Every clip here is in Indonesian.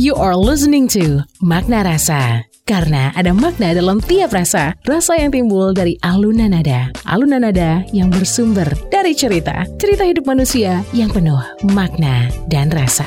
You are listening to Makna Rasa. Karena ada makna dalam tiap rasa, rasa yang timbul dari alunan nada. Alunan nada yang bersumber dari cerita. Cerita hidup manusia yang penuh makna dan rasa.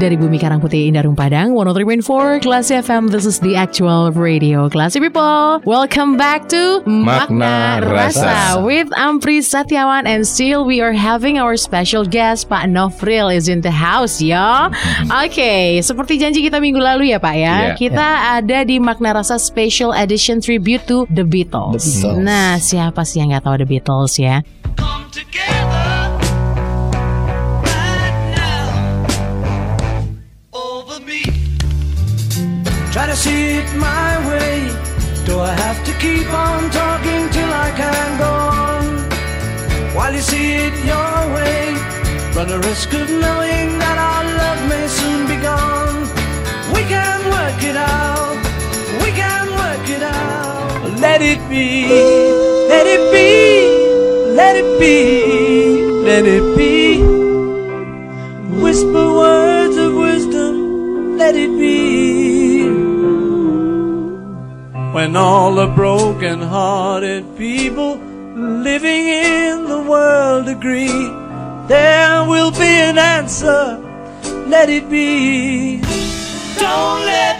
Dari Bumi Karang Putih Indarung Padang 103.4 Classy FM This is the actual radio Classy people Welcome back to Makna Rasa. With Ampri Satyawan And still we are having our special guest Pak Nofril is in the house ya Oke Seperti janji kita minggu lalu ya Pak ya Iya. Kita ada di Makna Rasa Special Edition Tribute to The Beatles, The Beatles. Nah siapa sih yang gak tahu The Beatles ya come together to see it my way. Do I have to keep on talking till I can go on? While you see it your way, run the risk of knowing that our love may soon be gone. We can work it out. We can work it out. Let it be. Let it be. Let it be. Let it be. When all the broken hearted people living in the world agree, there will be an answer. Let it be. Don't let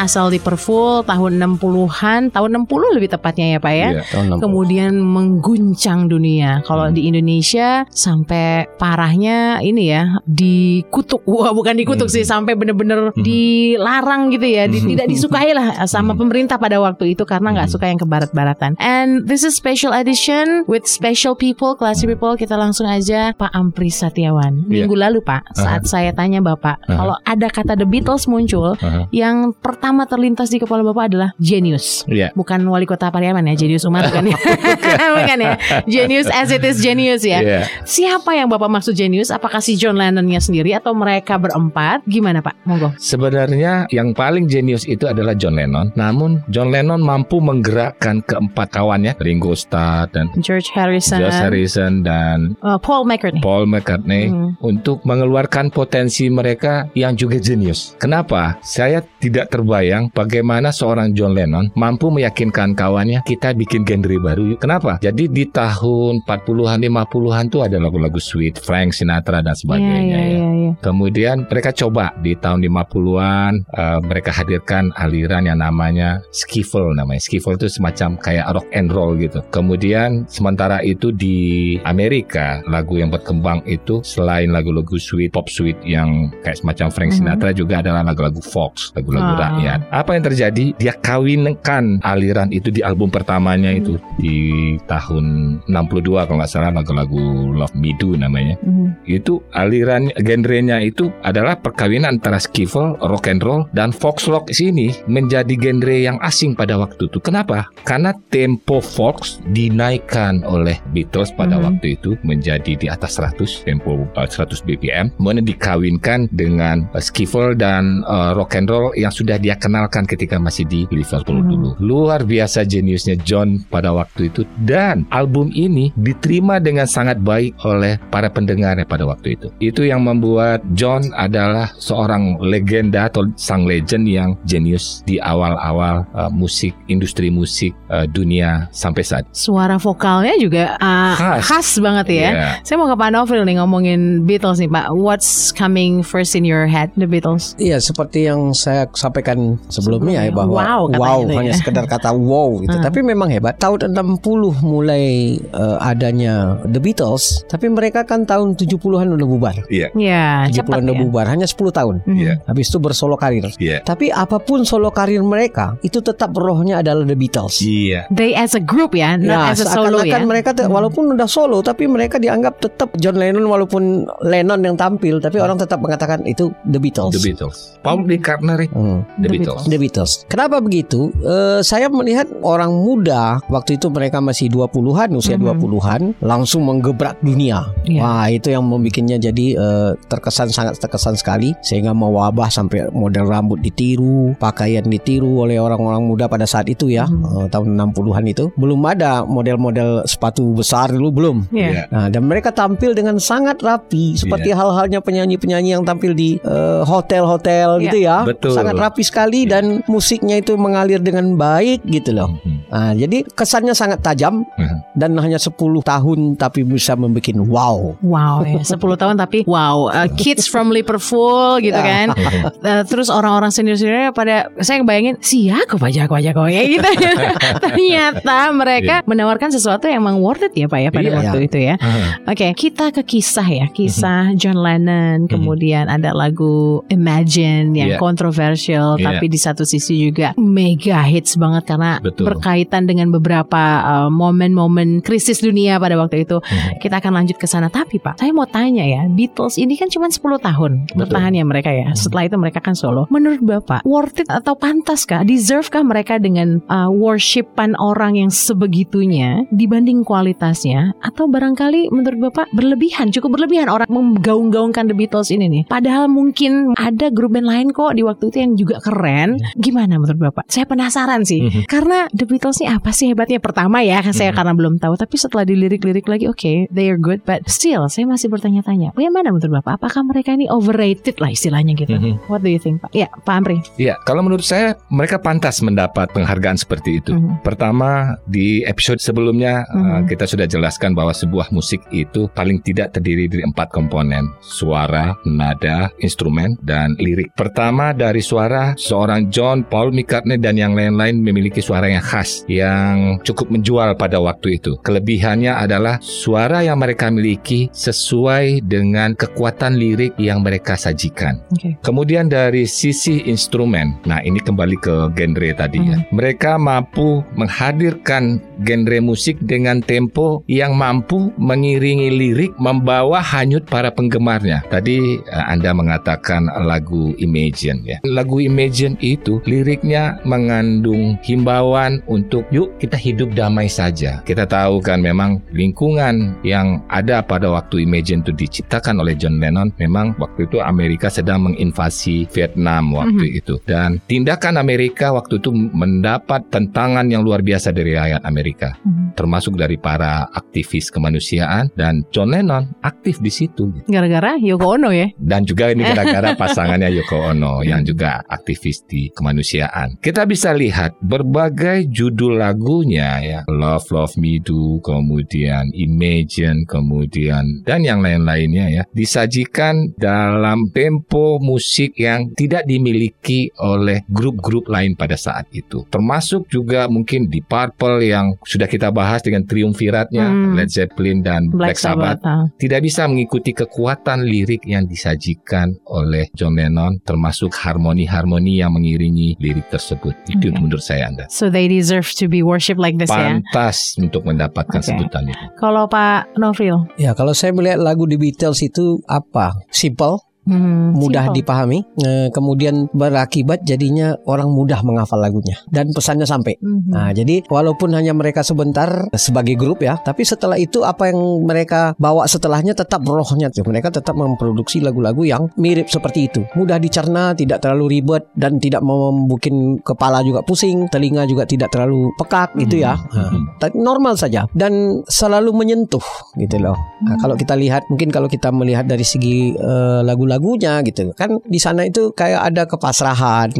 asal Liverpool tahun 60-an, tahun 60 lebih tepatnya ya Pak ya. Iya, tahun 60. Kemudian mengguncang dunia. Kalau di Indonesia sampai parahnya ini ya dikutuk. Wah, bukan dikutuk sih, sampai bener-bener dilarang gitu ya. Di- tidak disukai lah sama pemerintah pada waktu itu karena nggak suka yang ke barat-baratan. And this is special edition with special people, classy people. Kita langsung aja Pak Ampri Satiawan. Minggu lalu Pak, saat saya tanya Bapak, kalau ada kata The Beatles muncul, Aha. yang pertama terlintas di kepala Bapak adalah genius. Iya. Bukan wali kota Pariaman ya, genius umat bukan ya. bukan ya. Genius as it is genius ya. Iya. Siapa yang Bapak maksud genius? Apakah si John Lennonnya sendiri atau mereka berempat? Gimana Pak? Monggo. Sebenarnya yang paling jenius itu adalah John Lennon. Namun John Lennon mampu menggerakkan keempat kawannya, Ringo Starr dan George Harrison, George Harrison dan uh, Paul McCartney. Paul McCartney Hmm. untuk mengeluarkan potensi mereka yang juga jenius. Kenapa? Saya tidak terbayang bagaimana seorang John Lennon mampu meyakinkan kawannya kita bikin genre baru. yuk." Kenapa? Jadi di tahun 40-an 50-an tuh ada lagu-lagu sweet, Frank Sinatra dan sebagainya iya, ya. iya, iya. Kemudian mereka coba di tahun 50-an eh, mereka hadirkan aliran yang namanya skiffle namanya. Skiffle itu semacam kayak rock and roll gitu. Kemudian sementara itu di Amerika lagu yang berkembang itu selain lagu-lagu sweet, pop sweet yang kayak semacam Frank Mhm. Sinatra juga adalah lagu-lagu Fox, lagu-lagu Ah. rakyat. Apa yang terjadi? Dia kawinkan aliran itu di album pertamanya itu di tahun 62 kalau nggak salah lagu-lagu Love Me Do namanya Mhm. itu aliran genrenya itu adalah perkawinan antara skiffle, rock and roll dan fox rock sini menjadi genre yang asing pada waktu itu. Kenapa? Karena tempo fox dinaikkan oleh Beatles pada Mhm. waktu itu menjadi di atas 100 tempo uh, 100 BPM, kemudian dikawinkan dengan uh, skiffle dan uh, rock and roll yang sudah dia kenalkan ketika masih di Liverpool Mhm. dulu. Luar biasa jeniusnya John pada waktu itu dan album ini diterima dengan sangat baik oleh para pendengarnya pada waktu itu. Itu yang membuat John adalah seorang legenda atau sang legend yang jenius di awal-awal uh, musik industri musik uh, dunia sampai saat Suara vokalnya juga uh, Khas. khas. banget ya. Iya. Saya mau ke Pak Novel nih ngomongin Beatles nih Pak. What's coming first in your head, The Beatles? Iya, seperti yang saya sampaikan sebelumnya ya bahwa Wow, wow itu ya. hanya sekedar kata wow gitu. Hmm. Tapi memang hebat. Tahun 60 mulai eh, adanya The Beatles, tapi mereka kan tahun 70-an udah bubar. Iya. Ya, cepat 70-an udah ya. bubar, hanya 10 tahun. Mhm. Iya. Habis itu bersolo karir. Iya. Tapi apa pun solo karir mereka, itu tetap rohnya adalah The Beatles. Iya. They as a group ya, not Ya, as a solo ya. seakan-akan mereka te- walaupun udah solo, tapi mereka dianggap tetap John Lennon walaupun Lennon yang tampil, tapi orang tetap mengatakan itu The Beatles. The Beatles. Paul McCartney, Hmm. The, The Beatles. The Beatles. Kenapa begitu? Eh, saya melihat orang muda waktu itu mereka masih 20-an, usia Mhm. 20-an, langsung menggebrak dunia. Iya. Wah, itu yang membuatnya jadi eh, terkesan sangat terkesan sekali sehingga mewabah sampai model rambut ditiru, pakaian ditiru oleh orang-orang muda pada saat itu ya, Mhm. eh, tahun 60-an itu. Belum ada model-model sepatu besar dulu belum. Iya. Nah, dan mereka tampil dengan sangat rapi seperti hal-halnya penyanyi-penyanyi yang tampil di hotel-hotel Iya. gitu ya. Betul. Sangat rapi sekali Iya. dan musiknya itu mengalir dengan baik gitu loh. Mhm. Nah, jadi kesannya sangat tajam Mhm. dan hanya 10 tahun tapi bisa membuat wow. Wow ya 10 tahun tapi wow uh, kids from Liverpool gitu kan Uh, terus orang-orang senior-senior pada saya bayangin siapa pajak pajak kok ya gitu ternyata mereka menawarkan sesuatu yang emang worth it ya pak ya pada Iya. waktu itu ya Ah, Oke, kita ke kisah ya, kisah John Lennon, kemudian ada lagu Imagine yang Iya. kontroversial, Iya. tapi di satu sisi juga mega hits banget karena Betul. Berkaitan dengan beberapa uh, momen-momen krisis dunia pada waktu itu. Mhm. Kita akan lanjut ke sana, tapi Pak, saya mau tanya ya, Beatles ini kan cuma 10 tahun bertahan ya mereka ya. Setelah itu mereka kan solo. Menurut Bapak, worth it atau pantas kah? Deserve kah mereka dengan uh, worshipan orang yang sebegitunya dibanding kualitasnya? Atau barangkali menurut Bapak berlebihan, cukup berlebihan orang menggaung-gaungkan The Beatles ini nih. Padahal mungkin ada grup band lain kok di waktu itu yang juga keren. Gimana menurut Bapak? Saya penasaran sih. Mhm. Karena The Beatles ini apa sih hebatnya? Pertama ya, saya karena belum tahu. Tapi setelah dilirik-lirik lagi, oke, they are good. But still, saya masih bertanya-tanya. Bagaimana menurut Bapak? Apakah mereka ini overrated lah istilahnya gitu? Mhm. What do you think, Pak? Ya, Pak Amri. Iya, kalau menurut saya mereka pantas mendapat penghargaan seperti itu. Mhm. Pertama di episode sebelumnya Mhm. uh, kita sudah jelaskan bahwa sebuah musik itu paling tidak terdiri dari empat komponen: suara, nada, instrumen, dan lirik. Pertama dari suara, seorang John, Paul McCartney dan yang lain-lain memiliki suara yang khas yang cukup menjual pada waktu itu. Kelebihannya adalah suara yang mereka miliki sesuai dengan kekuatan lirik yang mereka sajikan. Oke. Kemudian dari sisi instrumen, nah ini kembali ke genre tadi ya. Mereka mampu menghadirkan genre musik dengan tempo yang mampu mengiringi lirik membawa hanyut para penggemarnya. Tadi eh, Anda mengatakan lagu Imagine ya. Lagu Imagine itu liriknya mengandung himbauan untuk yuk kita hidup damai saja. Kita tahu kan memang lingkungan yang ada pada waktu Imagine itu diciptakan oleh John Lennon memang waktu itu Amerika sedang menginvasi Vietnam waktu itu dan tindakan Amerika waktu itu mendapat tentangan yang luar biasa dari rakyat Amerika Mhm. termasuk dari para aktivis kemanusiaan dan John Lennon aktif di situ Gara-gara Yoko Ono ya. dan juga ini gara-gara pasangannya Yoko Ono yang juga aktivis di kemanusiaan. Kita bisa lihat berbagai judul lagunya ya, Love Love Me Do, kemudian Imagine, kemudian dan yang lain-lainnya ya, disajikan dalam tempo musik yang tidak dimiliki oleh grup-grup lain pada saat itu. Termasuk juga mungkin di Purple yang sudah kita bahas dengan triumviratnya Hmm. Led Zeppelin dan Black, Sabbath ah. tidak bisa mengikuti kekuatan lirik yang disajikan oleh John Lennon termasuk harmoni-harmoni yang mengiringi lirik tersebut itu Oke. menurut saya Anda So they deserve to be worshipped like this ya. pantas untuk mendapatkan Oke. sebutan itu Kalau Pak Novril, Ya, kalau saya melihat lagu The Beatles itu apa? Simple, hmm, mudah simple. dipahami, eh, kemudian berakibat jadinya orang mudah menghafal lagunya dan pesannya sampai. Mhm. Nah, jadi walaupun hanya mereka sebentar sebagai grup ya, tapi setelah itu apa yang mereka bawa setelahnya tetap rohnya tuh. Mereka tetap memproduksi lagu-lagu yang mirip seperti itu. Mudah dicerna, tidak terlalu ribet dan tidak membuat kepala juga pusing, telinga juga tidak terlalu pekak gitu ya. Nah, tapi normal saja dan selalu menyentuh gitu loh. Nah, kalau kita lihat mungkin kalau kita melihat dari segi eh, lagu-lagu lagu-lagunya gitu. Kan di sana itu kayak ada kepasrahan,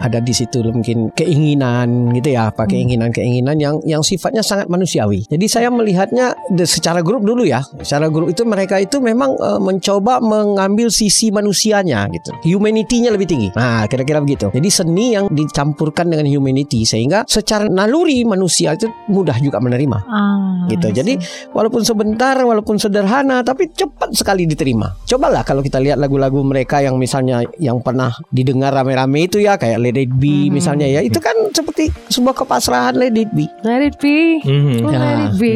ada di situ mungkin keinginan gitu ya, apa keinginan-keinginan yang yang sifatnya sangat manusiawi. Jadi saya melihatnya secara grup dulu ya. Secara grup itu mereka itu memang eh, mencoba mengambil sisi manusianya gitu. Humanity-nya lebih tinggi. Nah, kira-kira begitu. Jadi seni yang dicampurkan dengan humanity sehingga secara naluri manusia itu mudah juga menerima Ah, gitu. Jadi walaupun sebentar, walaupun sederhana, tapi cepat sekali diterima. Cobalah kalau kita lihat lagu-lagu mereka yang misalnya yang pernah didengar rame-rame itu ya kayak Let It Be misalnya ya, itu kan seperti sebuah kepasrahan Let It Be. let it be. Let Ya. it be.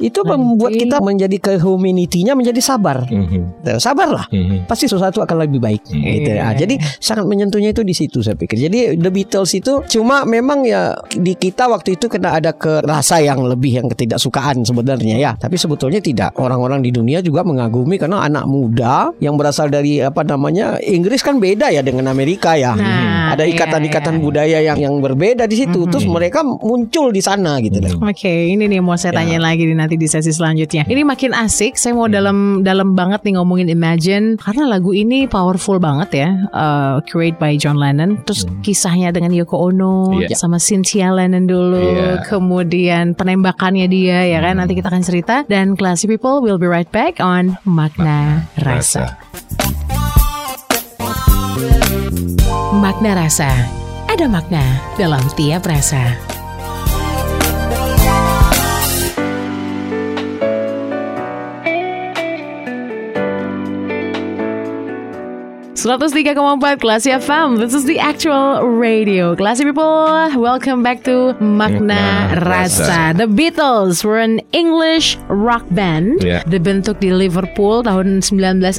Itu Let membuat be. kita menjadi ke humanity-nya menjadi sabar. Mhm. Sabarlah. Mhm. Pasti sesuatu akan lebih baik gitu. Iya. Ah, jadi sangat menyentuhnya itu di situ saya pikir. Jadi The Beatles itu cuma memang ya di kita waktu itu kena ada kerasa yang lebih yang ketidaksukaan sebenarnya ya. Tapi sebetulnya tidak. Orang-orang di dunia juga mengagumi karena anak muda yang berasal dari apa namanya Inggris kan beda ya dengan Amerika ya. Nah, ada ikatan-ikatan iya, iya. budaya yang yang berbeda di situ. Terus mereka muncul di sana gitu loh. Oke, ini nih mau saya Ya. tanya lagi nih nanti di sesi selanjutnya. Ini makin asik. Saya mau dalam dalam banget nih ngomongin Imagine karena lagu ini powerful banget ya. Uh, create by John Lennon. Terus kisahnya dengan Yoko Ono Iya. sama Cynthia Lennon dulu. Iya. Kemudian penembakannya dia ya kan. Nanti kita akan cerita. Dan Classy People will be right back on Makna Rasa. Makna Rasa. Ada makna dalam tiap rasa. 103,4 Classy FM This is the actual radio Classy people Welcome back to Makna Makna Rasa Rasa. The Beatles were an English rock band Ya. Dibentuk di Liverpool tahun 1960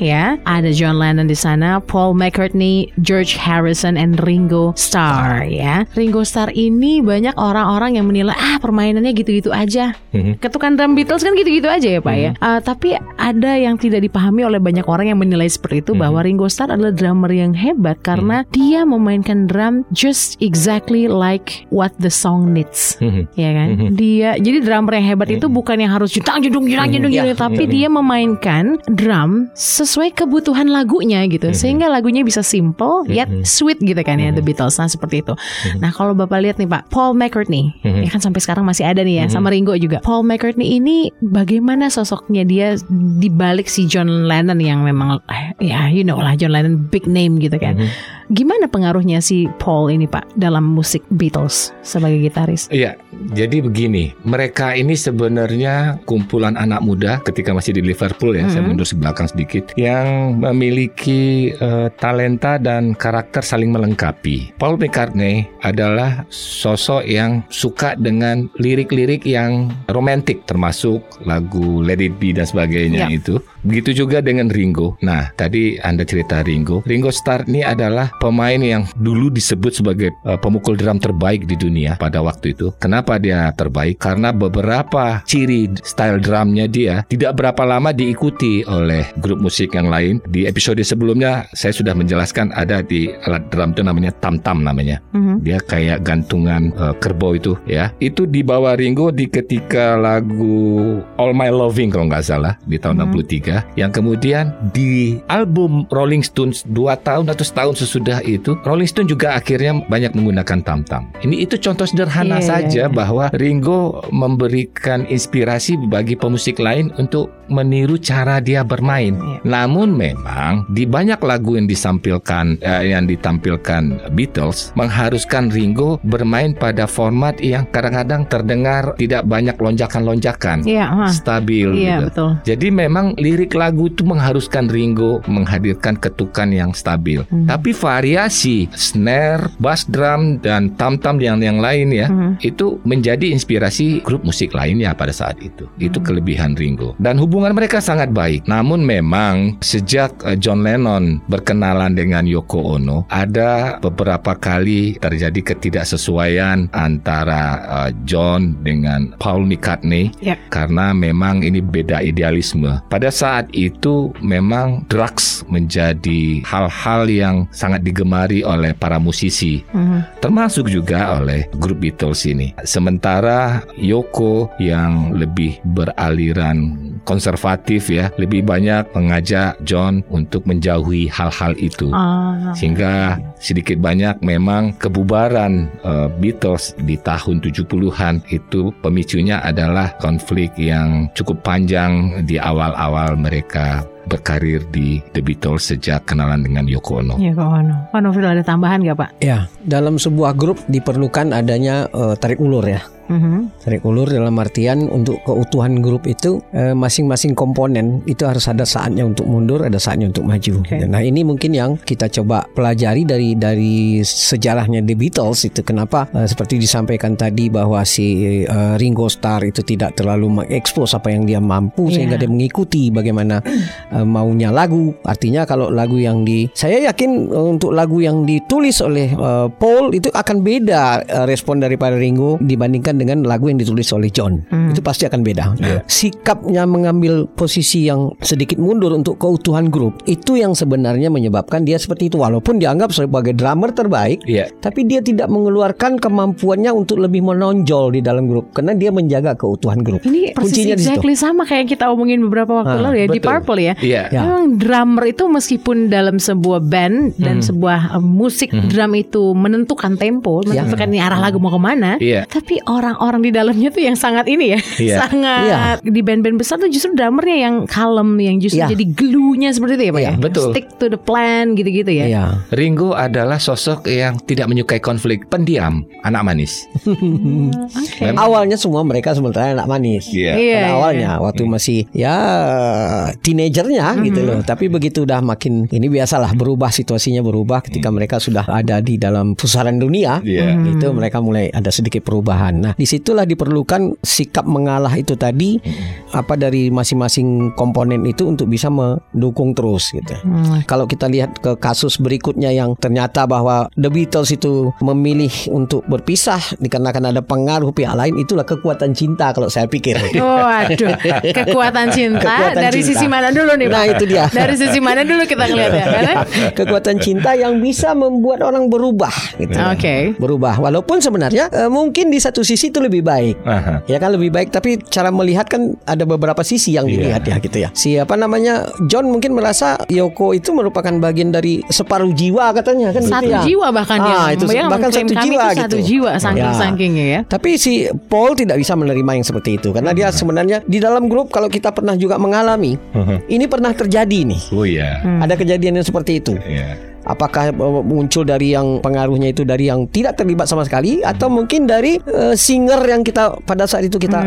ya Ada John Lennon di sana Paul McCartney George Harrison and Ringo Starr ya Ringo Starr ini banyak orang-orang yang menilai Ah permainannya gitu-gitu aja Mhm. Ketukan drum Beatles kan gitu-gitu aja ya Pak ya. Uh, tapi ada yang tidak dipahami oleh banyak orang yang menilai seperti itu bahwa Ringo Starr adalah drummer yang hebat karena dia memainkan drum just exactly like what the song needs. Mhm. Ya kan? Dia jadi drummer yang hebat itu bukan yang harus jutang jedung jedang jedung Ya, gitu, tapi dia memainkan drum sesuai kebutuhan lagunya gitu. Sehingga lagunya bisa simple yet sweet gitu kan ya The Beatles. Nah, seperti itu. Nah, kalau Bapak lihat nih Pak, Paul McCartney ya kan sampai sekarang masih ada nih ya sama Ringo juga. Paul McCartney ini bagaimana sosoknya dia di balik si John Lennon yang memang eh, ya you know lah John Lennon big name gitu kan. Gimana pengaruhnya si Paul ini Pak dalam musik Beatles sebagai gitaris? Iya, jadi begini, mereka ini sebenarnya kumpulan anak muda ketika masih di Liverpool ya, saya mundur ke belakang sedikit, yang memiliki eh, talenta dan karakter saling melengkapi. Paul McCartney adalah sosok yang suka dengan lirik-lirik yang romantik, termasuk lagu Let It Be dan sebagainya Ya. itu. Begitu juga dengan Ringo. Nah, tadi Anda cerita Ringo. Ringo Starr ini adalah pemain yang dulu disebut sebagai eh, pemukul drum terbaik di dunia pada waktu itu. Kenapa dia terbaik? Karena beberapa ciri style drumnya dia tidak berapa lama diikuti oleh grup musik yang lain. Di episode sebelumnya saya sudah menjelaskan ada di alat drum itu namanya tam-tam namanya. Mhm. Dia kayak gantungan eh, kerbau itu ya. Itu dibawa Ringo di ketika lagu All My Loving kalau nggak salah di tahun 63 yang kemudian di album Rolling Stones dua tahun atau setahun sesudah itu Rolling Stone juga akhirnya banyak menggunakan tam-tam. Ini itu contoh sederhana Iya, iya, saja iya. bahwa Ringo memberikan inspirasi bagi pemusik lain untuk meniru cara dia bermain. Iya. Namun memang di banyak lagu yang disampilkan eh, yang ditampilkan Beatles mengharuskan Ringo bermain pada format yang kadang-kadang terdengar tidak banyak lonjakan-lonjakan, Iya, ah. stabil Iya, gitu. betul. Jadi memang lirik lagu itu mengharuskan Ringo menghadirkan ketukan yang stabil. Hmm. Tapi variasi snare, bass drum dan tam-tam yang yang lain ya Mhm. itu menjadi inspirasi grup musik lainnya pada saat itu. Itu Hmm. kelebihan Ringo. Dan hubungan mereka sangat baik. Namun memang sejak eh, John Lennon berkenalan dengan Yoko Ono, ada beberapa kali terjadi ketidaksesuaian antara eh, John dengan Paul McCartney Ya. karena memang ini beda idealisme. Pada saat itu memang drugs menjadi hal-hal yang sangat digemari oleh para musisi Mhm. termasuk juga oleh grup Beatles ini. Sementara Yoko yang lebih beraliran konservatif ya, lebih banyak mengajak John untuk menjauhi hal-hal itu. Ah. Sehingga sedikit banyak memang kebubaran eh, Beatles di tahun 70-an itu pemicunya adalah konflik yang cukup panjang di awal-awal mereka berkarir di The Beatles sejak kenalan dengan Yoko Ono. Ya kok Ono. Pak Novil ada tambahan nggak Pak? Ya, dalam sebuah grup diperlukan adanya eh, tarik ulur ya. Mhm. Tarik ulur dalam artian untuk keutuhan grup itu eh, masing-masing komponen itu harus ada saatnya untuk mundur, ada saatnya untuk maju. Oke. Nah ini mungkin yang kita coba pelajari dari dari sejarahnya The Beatles itu kenapa eh, seperti disampaikan tadi bahwa si eh, Ringo Starr itu tidak terlalu mengekspos apa yang dia mampu Iya. sehingga dia mengikuti bagaimana eh, maunya lagu. Artinya kalau lagu yang di saya yakin untuk lagu yang ditulis oleh eh, Paul itu akan beda eh, respon daripada Ringo dibandingkan dengan lagu yang ditulis oleh John. Itu pasti akan beda. Sikapnya mengambil posisi yang sedikit mundur untuk keutuhan grup itu yang sebenarnya menyebabkan dia seperti itu walaupun dianggap sebagai drummer terbaik Iya. tapi dia tidak mengeluarkan kemampuannya untuk lebih menonjol di dalam grup karena dia menjaga keutuhan grup. Ini Kuncinya di situ. exactly sama kayak yang kita omongin beberapa waktu Ah, lalu ya di betul. Purple ya. Iya. Ya. Memang drummer itu meskipun dalam sebuah band dan Hmm. sebuah uh, musik drum itu menentukan tempo, Ya. menentukan ini arah lagu mau ke mana. Iya. Tapi orang-orang di dalamnya tuh yang sangat ini ya, Iya. sangat di band-band besar tuh justru drummernya yang kalem, yang justru Iya. jadi glue-nya seperti itu ya pak Iya, ya. betul. Stick to the plan gitu-gitu ya. Iya. Ringo adalah sosok yang tidak menyukai konflik, pendiam, anak manis. Oke. Memang- Awalnya semua mereka sebenarnya anak manis. Iya. Iya, Pada iya. awalnya waktu masih ya teenagernya gitu loh. Tapi begitu udah makin ini biasalah berubah situasinya berubah ketika mereka sudah ada di dalam pusaran dunia. Iya. Itu mereka mulai ada sedikit perubahan. Nah, di situlah diperlukan sikap mengalah itu tadi apa dari masing-masing komponen itu untuk bisa mendukung terus gitu. Hmm. Kalau kita lihat ke kasus berikutnya yang ternyata bahwa The Beatles itu memilih untuk berpisah dikarenakan ada pengaruh pihak lain itulah kekuatan cinta kalau saya pikir. Oh, aduh, kekuatan cinta Kekuatan dari cinta. sisi mana dulu nih? Pak? Nah, itu dia. Dari sisi mana dulu kita ngeliat ya? Karena kekuatan cinta yang bisa membuat orang berubah gitu. Oke. Berubah walaupun sebenarnya eh, mungkin di satu sisi itu lebih baik. Aha. Ya kan lebih baik tapi cara melihat kan ada beberapa sisi yang dilihat ya gitu ya. Si apa namanya John mungkin merasa Yoko itu merupakan bagian dari separuh jiwa katanya kan satu gitu ya. jiwa bahkan Ah, yang itu yang bahkan satu jiwa itu satu gitu. jiwa saking sakingnya ya. Tapi si Paul tidak bisa menerima yang seperti itu karena dia sebenarnya di dalam grup kalau kita pernah juga mengalami ini pernah terjadi nih. Oh iya. Hmm. Ada kejadian yang seperti itu. Iya. Apakah eh, muncul dari yang pengaruhnya itu dari yang tidak terlibat sama sekali atau mungkin dari eh, singer yang kita pada saat itu kita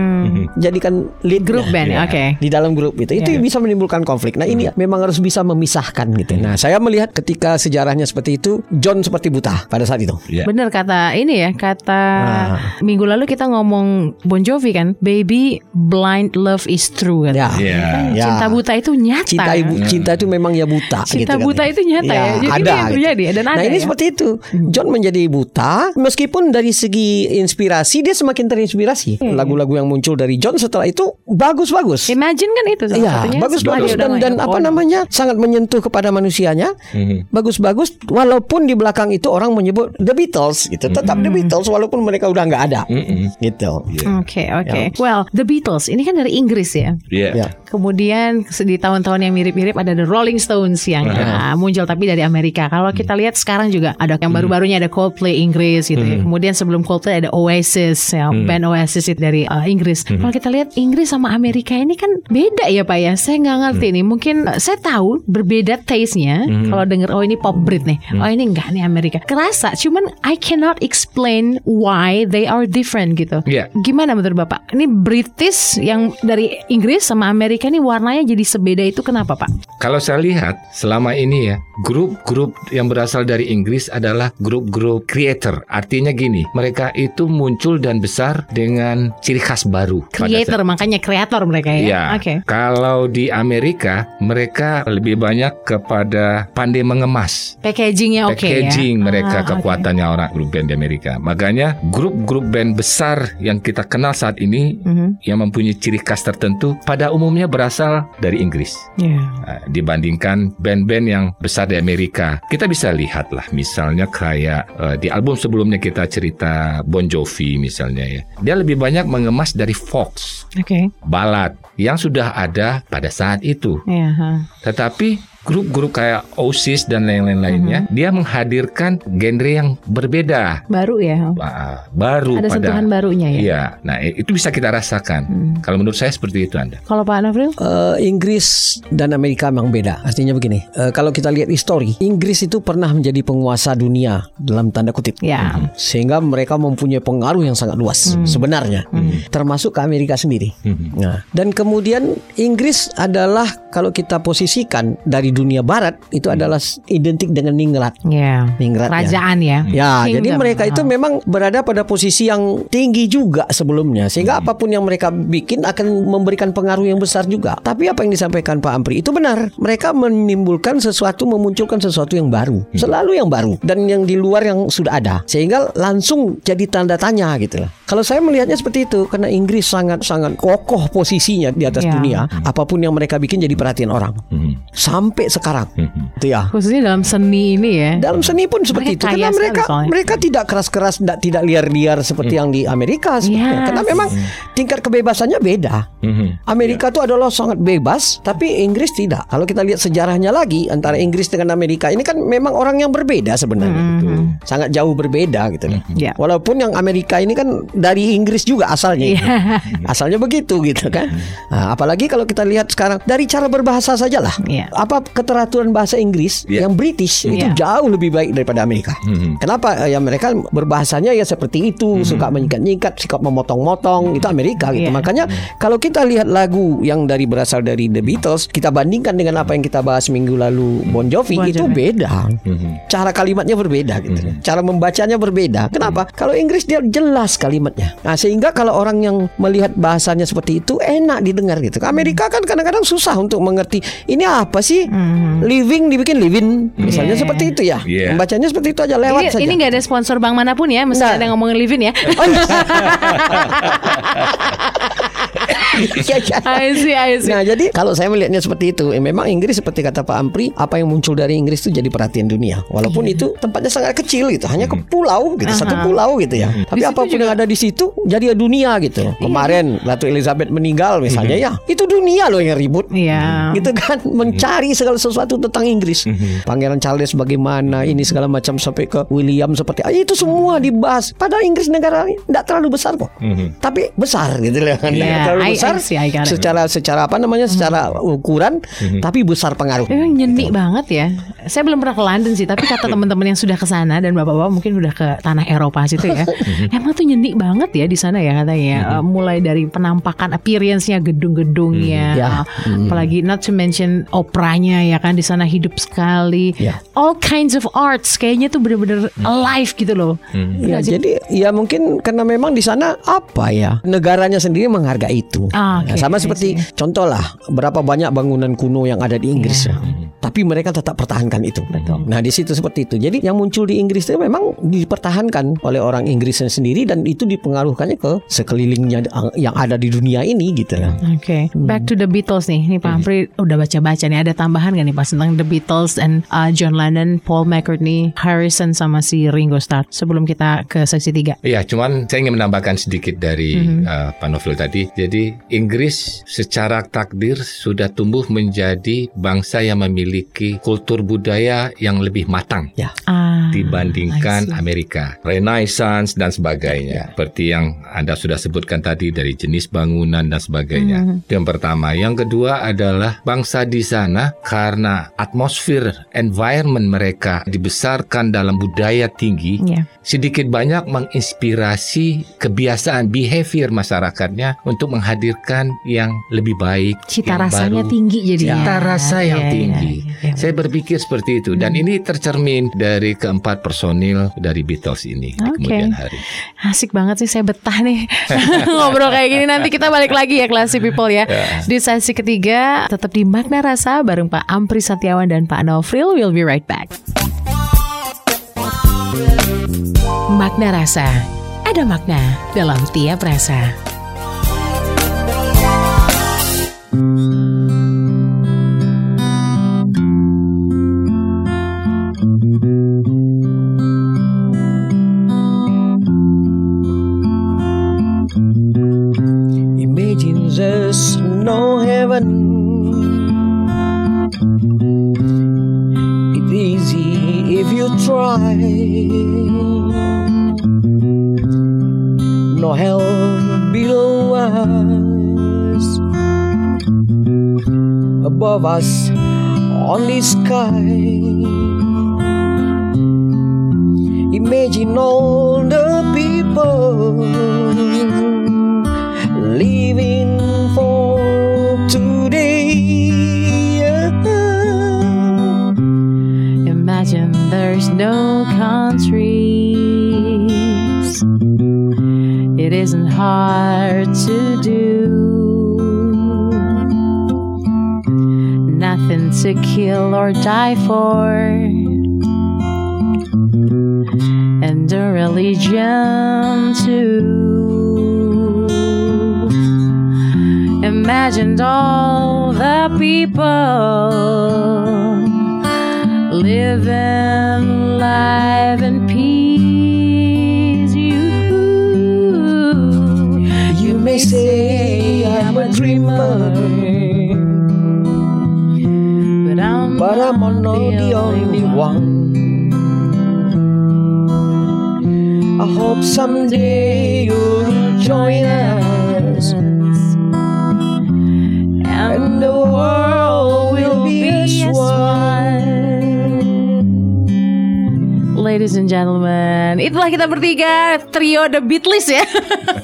jadikan lead Hmm. Grup band, Iya. oke. di dalam grup itu itu Iya. bisa menimbulkan konflik. Nah ini memang harus bisa memisahkan gitu. Nah saya melihat ketika sejarahnya seperti itu John seperti buta pada saat itu. Iya. Bener kata ini ya kata Nah. minggu lalu kita ngomong Bon Jovi kan, baby blind love is true kan. Ya. Iya. Kan Ya. Cinta buta itu nyata. Cinta ibu, cinta itu memang ya buta. Cinta gitu buta katanya. itu nyata ya. Jadi ini yang terjadi dan nah ada ini ya. seperti itu. John menjadi buta, meskipun dari segi inspirasi dia semakin terinspirasi. Hmm. Lagu-lagu yang muncul dari John setelah itu bagus-bagus. Imagine kan itu Iya, bagus-bagus dan dan apa Oh, namanya sangat menyentuh kepada manusianya. Mhm. Bagus-bagus walaupun di belakang itu orang menyebut The Beatles gitu. Tetap The Beatles walaupun mereka udah nggak ada. Gitu. Oke oke. Well, The Beatles ini kan dari Inggris ya. Iya. Ya. Kemudian di tahun-tahun yang mirip-mirip ada The Rolling Stones yang ah, muncul tapi dari Amerika. Kalau kita lihat sekarang juga ada yang baru-barunya ada Coldplay Inggris gitu ya. Kemudian sebelum Coldplay ada Oasis ya, band Oasis itu dari uh, Inggris. Kalau kita lihat Inggris sama Amerika ini kan beda ya Pak ya. Saya nggak ngerti nih. Mungkin uh, saya tahu berbeda taste-nya. Kalau denger oh ini pop Brit nih. Oh ini enggak nih Amerika. Kerasa cuman I cannot explain why they are different gitu. Iya. Gimana menurut Bapak? Ini British yang dari Inggris sama Amerika ini warnanya jadi sebeda itu kenapa Pak? Kalau saya lihat selama ini ya, grup-grup yang berasal dari Inggris adalah grup-grup creator. Artinya gini, mereka itu muncul dan besar dengan ciri khas baru. Creator, makanya kreator mereka ya. Ya, Oke. kalau di Amerika mereka lebih banyak kepada pandai mengemas. Packagingnya oke ya. Packaging mereka Ah, kekuatannya orang grup band di Amerika. Makanya grup-grup band besar yang kita kenal saat ini Mhm. yang mempunyai ciri khas tertentu pada umumnya berasal dari Inggris. Ya. Nah, dibandingkan band-band yang besar di Amerika. Kita bisa lihat lah misalnya kayak eh, di album sebelumnya kita cerita Bon Jovi misalnya ya. Dia lebih banyak mengemas dari Fox, Oke. balad yang sudah ada pada saat itu. Ha. Tetapi grup-grup kayak Oasis dan lain-lain lainnya, Mm-hmm. dia menghadirkan genre yang berbeda. Baru ya. Baru Ada pada sentuhan barunya ya. Iya, nah itu bisa kita rasakan. Hmm. Kalau menurut saya seperti itu Anda. Kalau Pak Nafril? Eh, Inggris dan Amerika memang beda. Artinya begini, eh, kalau kita lihat histori, Inggris itu pernah menjadi penguasa dunia dalam tanda kutip. Ya. Sehingga mereka mempunyai pengaruh yang sangat luas sebenarnya, termasuk ke Amerika sendiri. Nah, dan kemudian Inggris adalah kalau kita posisikan dari dunia Barat itu adalah identik dengan Ningrat. Ya. Ningrat ya. Kerajaan ya. Ya, Kingdom. jadi mereka itu Ah. memang berada pada posisi yang tinggi juga sebelumnya, sehingga apa pun yang mereka bikin akan memberikan pengaruh yang besar juga. Tapi apa yang disampaikan Pak Ampri itu benar. Mereka menimbulkan sesuatu, memunculkan sesuatu yang baru, selalu yang baru dan yang di luar yang sudah ada, sehingga langsung jadi tanda tanya gitu. Kalau saya melihatnya seperti itu, karena Inggris sangat-sangat kokoh posisinya di atas Ya. dunia, apa pun yang mereka bikin jadi perhatian orang Mhm. sampai sekarang. Mhm. Itu ya. Khususnya dalam seni ini ya. Dalam seni pun seperti Mereka itu karena mereka soalnya. mereka tidak keras-keras tidak tidak liar-liar seperti yang di Amerika. Yes. karena memang tingkat kebebasannya beda. Mhm. Amerika itu adalah sangat bebas tapi Inggris tidak. Kalau kita lihat sejarahnya lagi antara Inggris dengan Amerika ini kan memang orang yang berbeda sebenarnya. Sangat jauh berbeda gitu loh. Ya. Walaupun yang Amerika ini kan dari Inggris juga asalnya. Iya. Asalnya begitu gitu kan. Nah, apalagi kalau kita lihat sekarang dari cara berbahasa saja lah. Iya. Apa keteraturan bahasa Inggris Iya. yang British itu Iya. jauh lebih baik daripada Amerika. Mhm. Kenapa? Eh, Ya mereka berbahasanya ya seperti itu, suka menyikat-nyikat, suka memotong-motong, itu Amerika gitu. Iya. Makanya kalau kita lihat lagu yang dari berasal dari The Beatles, kita bandingkan dengan apa yang kita bahas minggu lalu Bon Jovi, Bon itu Jovi. beda. Mhm. Cara kalimatnya berbeda gitu. Cara membacanya berbeda. Kenapa? Kalau Inggris dia jelas kalimatnya. Nah, sehingga kalau orang yang melihat bahasanya seperti itu enak didengar gitu. Amerika kan kadang-kadang susah untuk mengerti ini apa sih? Living dibikin living. Misalnya Iya. seperti itu ya. Iya. Membacanya seperti itu aja lewat Ini saja. ini nggak ada sponsor bank mana pun ya, mesti Nggak. ada yang ngomongin Livin ya. Iya, iya. I see, I see. Nah jadi kalau saya melihatnya seperti itu eh, Memang Inggris seperti kata Pak Ampri Apa yang muncul dari Inggris itu jadi perhatian dunia Walaupun Iya. itu tempatnya sangat kecil gitu Hanya ke pulau gitu Satu pulau gitu ya Tapi Di situ apa pun juga- yang ada di situ Jadi ya dunia gitu Kemarin Ratu Elizabeth meninggal misalnya ya Itu dunia loh yang ribut Iya. gitu kan mencari segala sesuatu tentang Inggris. Pangeran Charles bagaimana ini segala macam sampai ke William seperti ah, itu semua dibahas. Padahal Inggris negara tidak terlalu besar kok. Mhm. tapi besar gitu loh. Yeah, terlalu I- besar I see, I secara secara apa namanya secara ukuran tapi besar pengaruh. Memang nyenik banget ya. Saya belum pernah ke London sih, tapi kata teman-teman yang sudah ke sana dan bapak-bapak mungkin udah ke tanah Eropa situ ya. Emang tuh nyenik banget ya di sana ya katanya. Eh, mulai dari penampakan appearance-nya, gedung-gedungnya, Ya. eh, apalagi not to mention operanya ya kan di sana hidup sekali. Ya. All kinds of arts kayaknya tuh bener-bener alive gitu loh. Ya, jadi ya mungkin karena memang di sana apa ya negaranya sendiri menghargai itu. Ah, Nah, oke, sama seperti contoh lah berapa banyak bangunan kuno yang ada di Inggris ya. Tapi mereka tetap pertahankan itu. Nah di situ seperti itu. Jadi yang muncul di Inggris itu memang dipertahankan oleh orang Inggrisnya sendiri dan itu dipengaruhkannya ke sekelilingnya yang ada di dunia ini gitu. Oke, back to the Beatles nih. Nih Pak Ampri udah baca-baca nih. Ada tambahan gak nih Pak tentang the Beatles and uh, John Lennon, Paul McCartney, Harrison sama si Ringo Starr sebelum kita ke seksi 3 Iya, cuman saya ingin menambahkan sedikit dari uh, Pak Novel tadi. Jadi Inggris secara takdir sudah tumbuh menjadi bangsa yang memiliki kultur budaya yang lebih matang Ya. Ah, dibandingkan. Amerika. Renaissance dan sebagainya. Seperti yang Anda sudah sebutkan tadi dari jenis bangunan dan sebagainya. Itu Yang pertama, yang kedua adalah bangsa di sana karena atmosfer environment mereka dibesarkan dalam budaya tinggi Iya. sedikit banyak menginspirasi kebiasaan behavior masyarakatnya untuk menghadirkan yang lebih baik, Cita yang rasanya baru. tinggi jadinya. Cita rasa yang Iya, tinggi. Iya. Saya berpikir seperti itu dan ini tercermin dari keempat personil dari Beatles ini di Oke. kemudian hari. Asik banget sih saya betah nih ngobrol kayak gini nanti kita balik lagi ya Classy People ya. Di sesi ketiga tetap di Makna Rasa bareng Pak Ampri Setiawan dan Pak Nofril. We'll be right back. Makna Rasa. Ada makna dalam tiap rasa. Imagine It's easy if you try. No hell below us. Above us, only sky. Imagine all the people there's no countries. It isn't hard to do. Nothing to kill or die for. And a religion too. Imagined all the people living life in peace. You, You may say I'm a dreamer, but I'm, but I'm not the only one. I hope someday you'll join us, and the world Ladies and gentlemen, itulah kita bertiga trio The Beatles ya.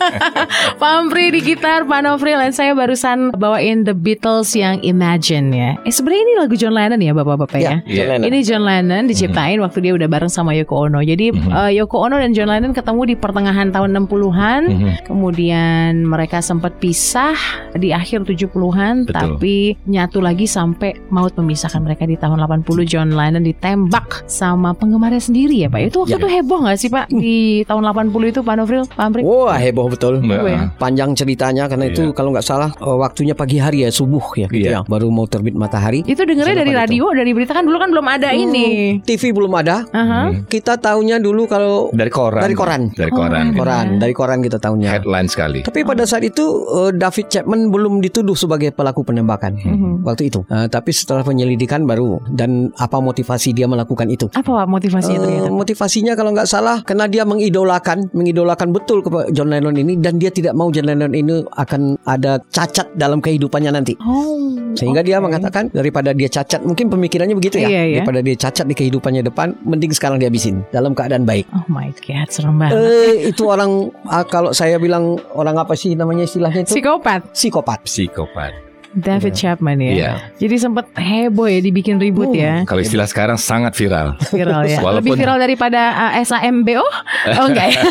Pampri di gitar, Pak Nofril dan saya barusan bawain The Beatles yang Imagine ya. Eh sebenarnya ini lagu John Lennon ya bapak-bapak ya. Iya. John Lennon. Ini John Lennon diciptain waktu dia udah bareng sama Yoko Ono. Jadi eh, Yoko Ono dan John Lennon ketemu di pertengahan tahun 60-an. Mhm. Kemudian mereka sempat pisah di akhir 70-an Betul. tapi nyatu lagi sampai maut memisahkan mereka di tahun 80 John Lennon ditembak sama penggemarnya sendiri ya Pak. Itu waktu Ya. itu heboh nggak sih Pak di tahun 80 itu Pak Nofril, Pak Amri? Wah heboh betul. Ya? Panjang ceritanya karena itu Iya. kalau nggak salah eh, waktunya pagi hari ya subuh ya, gitu Iya. ya baru mau terbit matahari. Itu dengernya dari radio, dari berita kan dulu kan belum ada ini. TV belum ada. Aha. Kita tahunya dulu kalau Dari koran. Dari koran. Dari koran. gitu. koran, dari koran kita tahunya. Headline sekali. Tapi pada saat itu eh, David Chapman belum dituduh sebagai pelaku penembakan Mhm. waktu itu. Eh, tapi setelah penyelidikan baru dan apa motivasi dia melakukan itu? Apa Pak motivasinya Eh, ternyata? Motivasinya kalau nggak salah karena dia mengidolakan, mengidolakan betul kepada John Lennon ini dan dia tidak mau John Lennon ini akan ada cacat dalam kehidupannya nanti. Oh. Sehingga dia oke. mengatakan daripada dia cacat, mungkin pemikirannya begitu ya. Iya, iya. Daripada dia cacat di kehidupannya depan, mending sekarang dihabisin dalam keadaan baik. Oh my god, serem banget. Eh itu orang ah, kalau saya bilang orang apa sih namanya istilahnya itu? Psikopat Psikopat. Psikopat. David Chapman ya. Iya. Jadi sempet heboh ya dibikin ribut ya. Kalau istilah sekarang sangat viral. Viral ya. Lebih Walaupun- viral daripada uh, SAMBO? Oh enggak ya.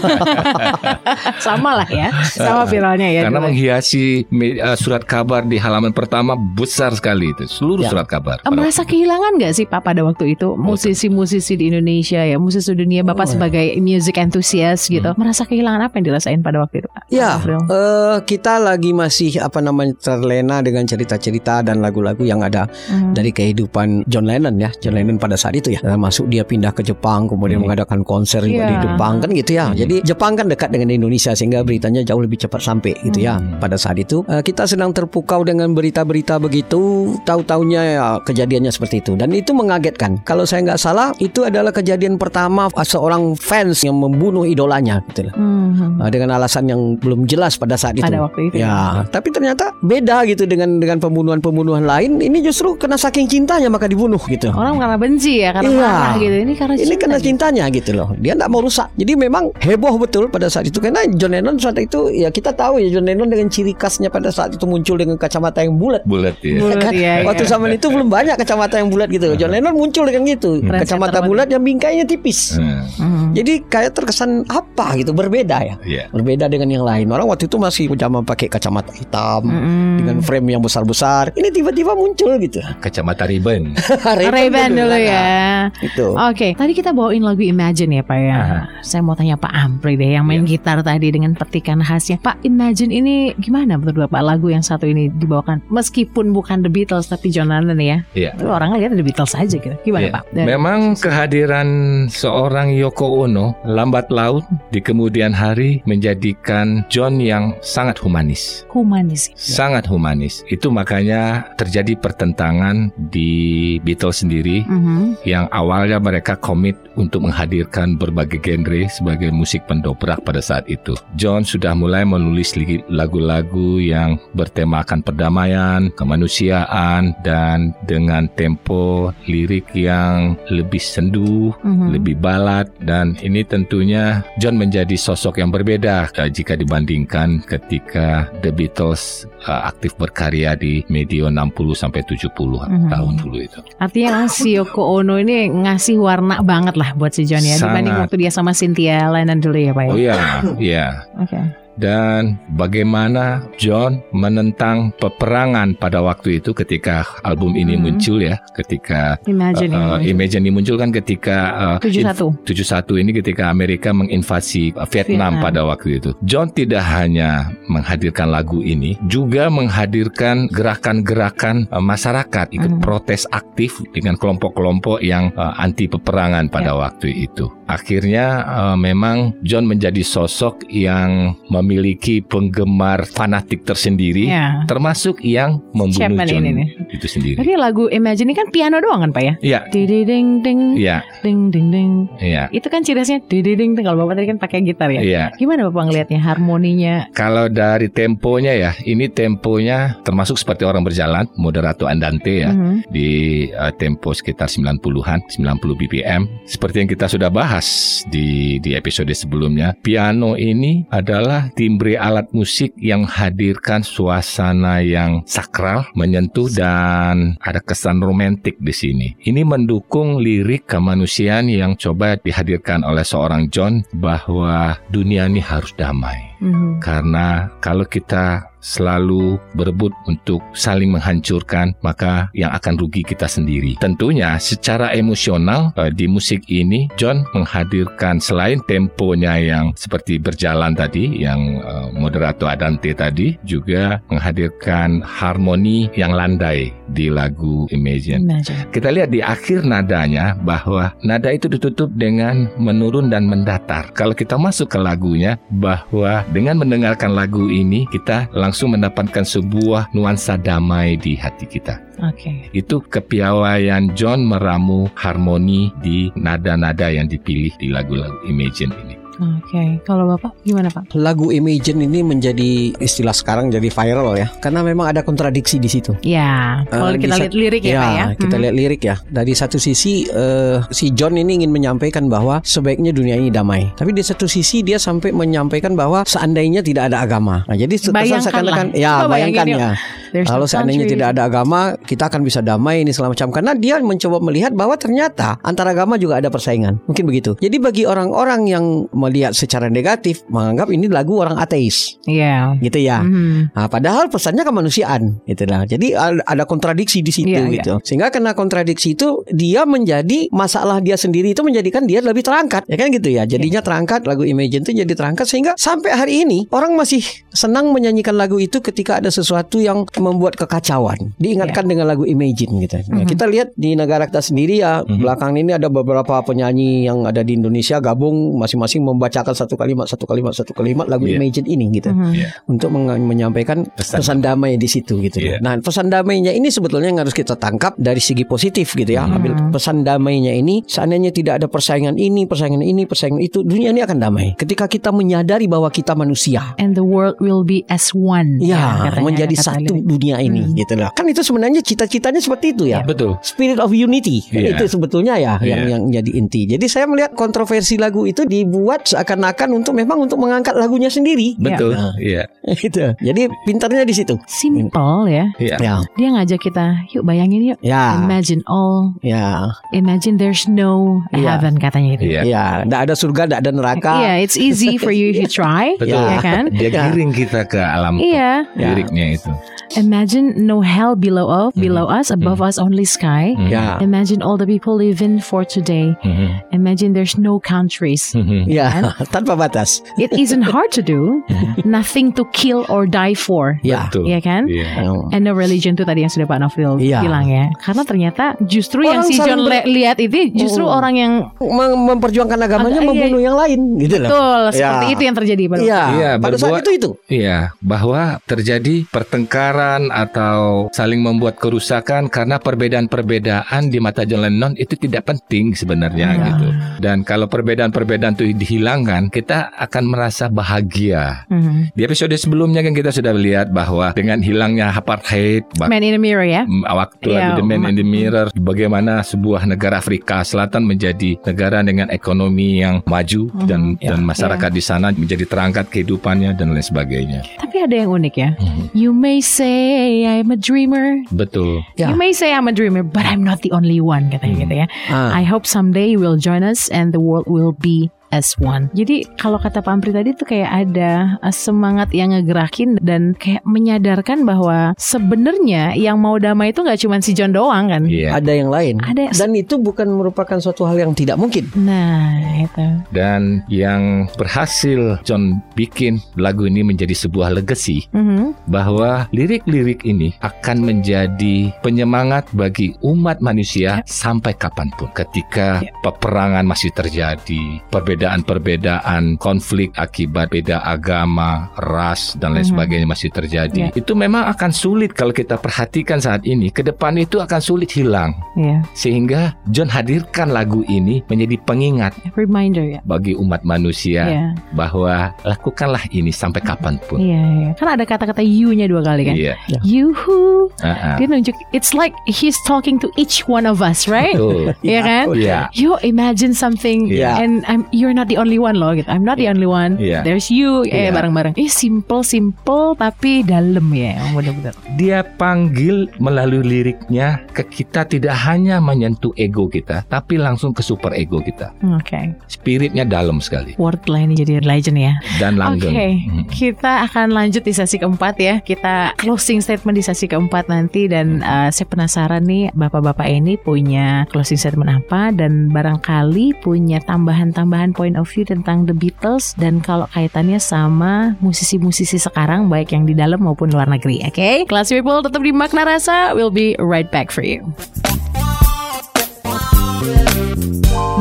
Sama lah ya. Sama viralnya ya. Karena dulu. menghiasi me- uh, surat kabar di halaman pertama besar sekali itu. Seluruh Ya. surat kabar. Eh, Merasa kehilangan gak sih Pak pada waktu itu musisi-musisi di Indonesia ya, musisi dunia Bapak Oh, ya. sebagai music enthusiast gitu, merasa kehilangan apa yang dirasain pada waktu itu Pak? Ya, eh, kita lagi masih apa namanya terlena dengan cerita-cerita dan lagu-lagu yang ada Mhm. dari kehidupan John Lennon ya. John Lennon pada saat itu ya. Masuk dia pindah ke Jepang, kemudian Hmm. mengadakan konser juga di Iya. Jepang kan gitu ya. Jadi Jepang kan dekat dengan Indonesia sehingga beritanya jauh lebih cepat sampai gitu ya. Hmm. Pada saat itu eh, kita sedang terpukau dengan berita-berita begitu, tahu-taunya ya kejadiannya seperti itu dan itu mengagetkan. Kalau saya nggak salah itu adalah kejadian pertama eh, seorang fans yang membunuh idolanya gitu loh. Mhm. Uh, dengan alasan yang belum jelas pada saat itu. Pada waktu itu. Ya, tapi ternyata beda gitu dengan dengan pembunuhan-pembunuhan lain. Ini justru kena saking cintanya maka dibunuh gitu. Orang karena benci ya, karena Iya. marah gitu. Ini karena Ini cinta kena gitu. cintanya gitu loh. Dia nggak mau rusak. Jadi memang heboh betul pada saat itu karena John Lennon saat itu ya kita tahu ya John Lennon dengan ciri khasnya pada saat itu muncul dengan kacamata yang bulat. Bulat ya. Bulat, Kan? iya, iya. Waktu zaman itu belum banyak kacamata yang bulat gitu. John Lennon muncul dengan gitu. Trendsetter Kacamata bulat yang bingkainya tipis. Hmm, Mhm. Jadi kayak terkesan apa gitu berbeda ya. Iya. Berbeda dengan yang lain. Orang waktu itu masih zaman pakai kacamata hitam Mhm. dengan frame yang besar-besar. Ini tiba-tiba muncul gitu. Kacamata ribbon. Ray-Ban dulu ya. Itu. Oke, tadi kita bawain lagu Imagine ya Pak ya. Aha. Saya mau tanya Pak Ampri deh yang main gitar tadi dengan petikan khasnya. Pak Imagine ini gimana menurut Bapak lagu yang satu ini dibawakan? Meskipun bukan The Beatles tapi John Lennon ya. Iya. Tapi Orang lihat The Beatles aja gitu. Gimana Iya. Pak? Dan- Memang kehadiran seorang Yoko Ono lambat laun di kemudian hari menjadikan John yang sangat humanis. humanis. Sangat humanis. Itu makanya terjadi pertentangan di Beatles sendiri Mhm. yang awalnya mereka komit untuk menghadirkan berbagai genre sebagai musik pendobrak pada saat itu. John sudah mulai menulis li- lagu-lagu yang bertemakan perdamaian, kemanusiaan, dan dengan tempo lirik yang lebih sendu, Mhm. lebih balad, dan ini tentunya John menjadi sosok yang berbeda eh, jika dibandingkan ketika The Beatles eh, aktif berkarya di medio 60 sampai 70 Mhm. tahun dulu itu. Artinya si Yoko Ono ini ngasih warna banget lah buat si John ya dibanding waktu dia sama Cynthia Lennon dulu ya Pak ya. Oh iya, iya. Oke. Dan bagaimana John menentang peperangan pada waktu itu ketika album ini Hmm. muncul ya, ketika Imagine uh, uh. Imagine dimunculkan ketika uh, 71. inv- 71 ini ketika Amerika menginvasi Vietnam, Vietnam. pada waktu itu. John tidak hanya menghadirkan lagu ini, juga menghadirkan gerakan-gerakan uh, masyarakat ikut Mhm. protes aktif dengan kelompok-kelompok yang uh, anti peperangan pada Ya. waktu itu. Akhirnya uh, memang John menjadi sosok yang memiliki penggemar fanatik tersendiri, Ya. termasuk yang membunuh Chapman John ini nih. itu sendiri. Tapi lagu Imagine ini kan piano doang kan Pak ya? Iya, Ding ding ding iya, ding ding ding. iya, Itu kan ciri khasnya ding ding ding. Kalau Bapak tadi kan pakai gitar ya. iya. Gimana Bapak ngelihatnya harmoninya? Kalau dari temponya ya, ini temponya termasuk seperti orang berjalan, moderato andante ya. Mhm. Di uh, tempo sekitar 90-an, 90 BPM. Seperti yang kita sudah bahas di di episode sebelumnya, piano ini adalah timbre alat musik yang hadirkan suasana yang sakral, menyentuh dan ada kesan romantik di sini. Ini mendukung lirik kemanusiaan yang coba dihadirkan oleh seorang John bahwa dunia ini harus damai. Mhm. Karena kalau kita selalu berebut untuk saling menghancurkan, maka yang akan rugi kita sendiri. Tentunya secara emosional eh, di musik ini John menghadirkan selain temponya yang seperti berjalan tadi, yang eh, moderato adante tadi, juga menghadirkan harmoni yang landai di lagu Imagine. Imagine. Kita lihat di akhir nadanya bahwa nada itu ditutup dengan menurun dan mendatar. Kalau kita masuk ke lagunya bahwa dengan mendengarkan lagu ini kita langsung mendapatkan sebuah nuansa damai di hati kita. Oke. Itu kepiawaian John meramu harmoni di nada-nada yang dipilih di lagu-lagu Imagine ini. Oke. Kalau Bapak gimana Pak? Lagu Imagine ini menjadi istilah sekarang jadi viral ya, karena memang ada kontradiksi di situ. Ya, kalau Eh, kita lihat lirik ya, Pak ya. kita Mhm. lihat lirik ya. Dari satu sisi eh, si John ini ingin menyampaikan bahwa sebaiknya dunia ini damai. Tapi di satu sisi dia sampai menyampaikan bahwa seandainya tidak ada agama. Nah, jadi terkesan seakan-akan ya Coba bayangkan ya. There's Kalau no seandainya tidak ada agama, kita akan bisa damai ini segala macam. Karena dia mencoba melihat bahwa ternyata antara agama juga ada persaingan. Mungkin begitu. Jadi bagi orang-orang yang melihat secara negatif, menganggap ini lagu orang ateis, Iya. gitu ya. Mhm. Nah, padahal pesannya kemanusiaan, gitu lah. Jadi ada kontradiksi di situ, Iya, gitu. Sehingga karena kontradiksi itu dia menjadi masalah dia sendiri itu menjadikan dia lebih terangkat, ya kan gitu ya. Jadinya Iya. terangkat lagu Imagine itu jadi terangkat sehingga sampai hari ini orang masih senang menyanyikan lagu itu ketika ada sesuatu yang membuat kekacauan. Diingatkan dengan lagu Imagine gitu. Nah, Mhm. kita lihat di negara kita sendiri ya belakang ini ada beberapa penyanyi yang ada di Indonesia gabung masing-masing membacakan satu kalimat satu kalimat satu kalimat lagu Iya. Imagine ini gitu Mhm. untuk meng- menyampaikan Pesan. pesan, damai di situ gitu. Iya. Nah, pesan damainya ini sebetulnya yang harus kita tangkap dari segi positif gitu ya. Hmm. Ambil pesan damainya ini seandainya tidak ada persaingan ini, persaingan ini, persaingan itu, dunia ini akan damai. Ketika kita menyadari bahwa kita manusia. And the world will be as one. Ya, katanya, menjadi kata satu. Dunia ini Hmm. gitu lah. Kan itu sebenarnya cita-citanya seperti itu ya. Betul. Spirit of unity Iya. itu sebetulnya ya yang Iya. yang jadi inti. Jadi saya melihat kontroversi lagu itu dibuat seakan-akan untuk memang untuk mengangkat lagunya sendiri. Betul. Nah. Iya. gitu. Jadi pintarnya di situ. Simple ya. Iya. Ya, Dia ngajak kita, yuk bayangin yuk. ya, Imagine all, ya, imagine there's no Iya. heaven katanya gitu. Iya. ya. Tidak ada surga, tidak ada neraka. Iya, it's easy for you if you try, Betul. ya kan? Dia Ya. giring kita ke alam Iya. Ya. liriknya itu. Imagine no hell below us, below us, above us only sky. Ya. Imagine all the people living for today. Mhm. Imagine there's no countries. Mhm. Ya, tanpa batas. It isn't hard to do. Nothing to kill or die for. Ya. Betul. Iya kan? Iya. And no religion tuh tadi yang sudah Pak Novil Iya. bilang ya. Karena ternyata justru yang Orang si saling John ber- lihat itu justru Oh. orang yang Mem- memperjuangkan agamanya Agak- iya, membunuh yang lain gitu loh. betul seperti Ya. itu yang terjadi pada Iya, Iya, pada saat itu itu. Iya, bahwa terjadi pertengkaran atau saling membuat kerusakan karena perbedaan-perbedaan di mata John Lennon itu tidak penting sebenarnya Iya. gitu. Dan kalau perbedaan-perbedaan itu dihilangkan, kita akan merasa bahagia. Mhm. Di episode sebelumnya kan kita sudah lihat bahwa dengan hilangnya apartheid, Man in a Mirror ya. m- waktu ada The Man ma- in the Mirror, bagaimana sebuah negara Afrika Selatan menjadi negara dengan ekonomi yang maju Mhm. dan Ya. dan masyarakat di sana menjadi terangkat kehidupannya dan lain sebagainya. Tapi ada yang unik ya. Mhm. You may say I'm a dreamer. Betul. Ya. You may say I'm a dreamer, but I'm not the only one katanya gitu ya. Ah. I hope someday you will join us and the world will be as one. Jadi kalau kata Pak Ampri tadi tuh kayak ada uh, semangat yang ngegerakin dan kayak menyadarkan bahwa sebenarnya yang mau damai itu nggak cuma si John doang kan. Iya. Ada yang lain. Ada- Dan itu bukan merupakan suatu hal yang tidak mungkin. Nah itu. Dan yang berhasil John bikin lagu ini menjadi sebuah legacy Mhm. bahwa lirik-lirik ini akan menjadi penyemangat bagi umat manusia sampai kapan pun. Ketika peperangan masih terjadi, perbedaan-perbedaan, konflik akibat beda agama, ras dan lain Mhm. sebagainya masih terjadi. Ya. Itu memang akan sulit kalau kita perhatikan saat ini. Ke depan itu akan sulit hilang. Iya. Sehingga John hadirkan lagu ini menjadi pengingat Reminder ya. bagi umat manusia Iya. bahwa lakukanlah ini sampai kapan pun. Iya, iya. Kan ada kata-kata you-nya dua kali kan. Iya. You-hu. Ah, ah. Dia nunjuk. It's like he's talking to each one of us, right? Iya kan? Iya. You imagine something Iya. and I'm you're not the only one loh gitu. I'm not the only one. Iya. There's you eh Iya. bareng-bareng. Eh simple simple tapi dalam ya. Benar-benar. Dia panggil melalui liriknya ke kita tidak hanya menyentuh ego kita, tapi langsung ke super ego kita. Oke. Spiritnya dalam sekali Wordplay ini jadi legend ya. dan Oke, langgeng. Hmm. kita akan lanjut di sesi keempat ya. Kita closing statement di sesi keempat nanti dan uh, saya penasaran nih bapak-bapak ini punya closing statement apa dan barangkali punya tambahan-tambahan point of view tentang The Beatles dan kalau kaitannya sama musisi-musisi sekarang baik yang di dalam maupun luar negeri. Oke, Classy People tetap di Makna Rasa. We'll be right back for you.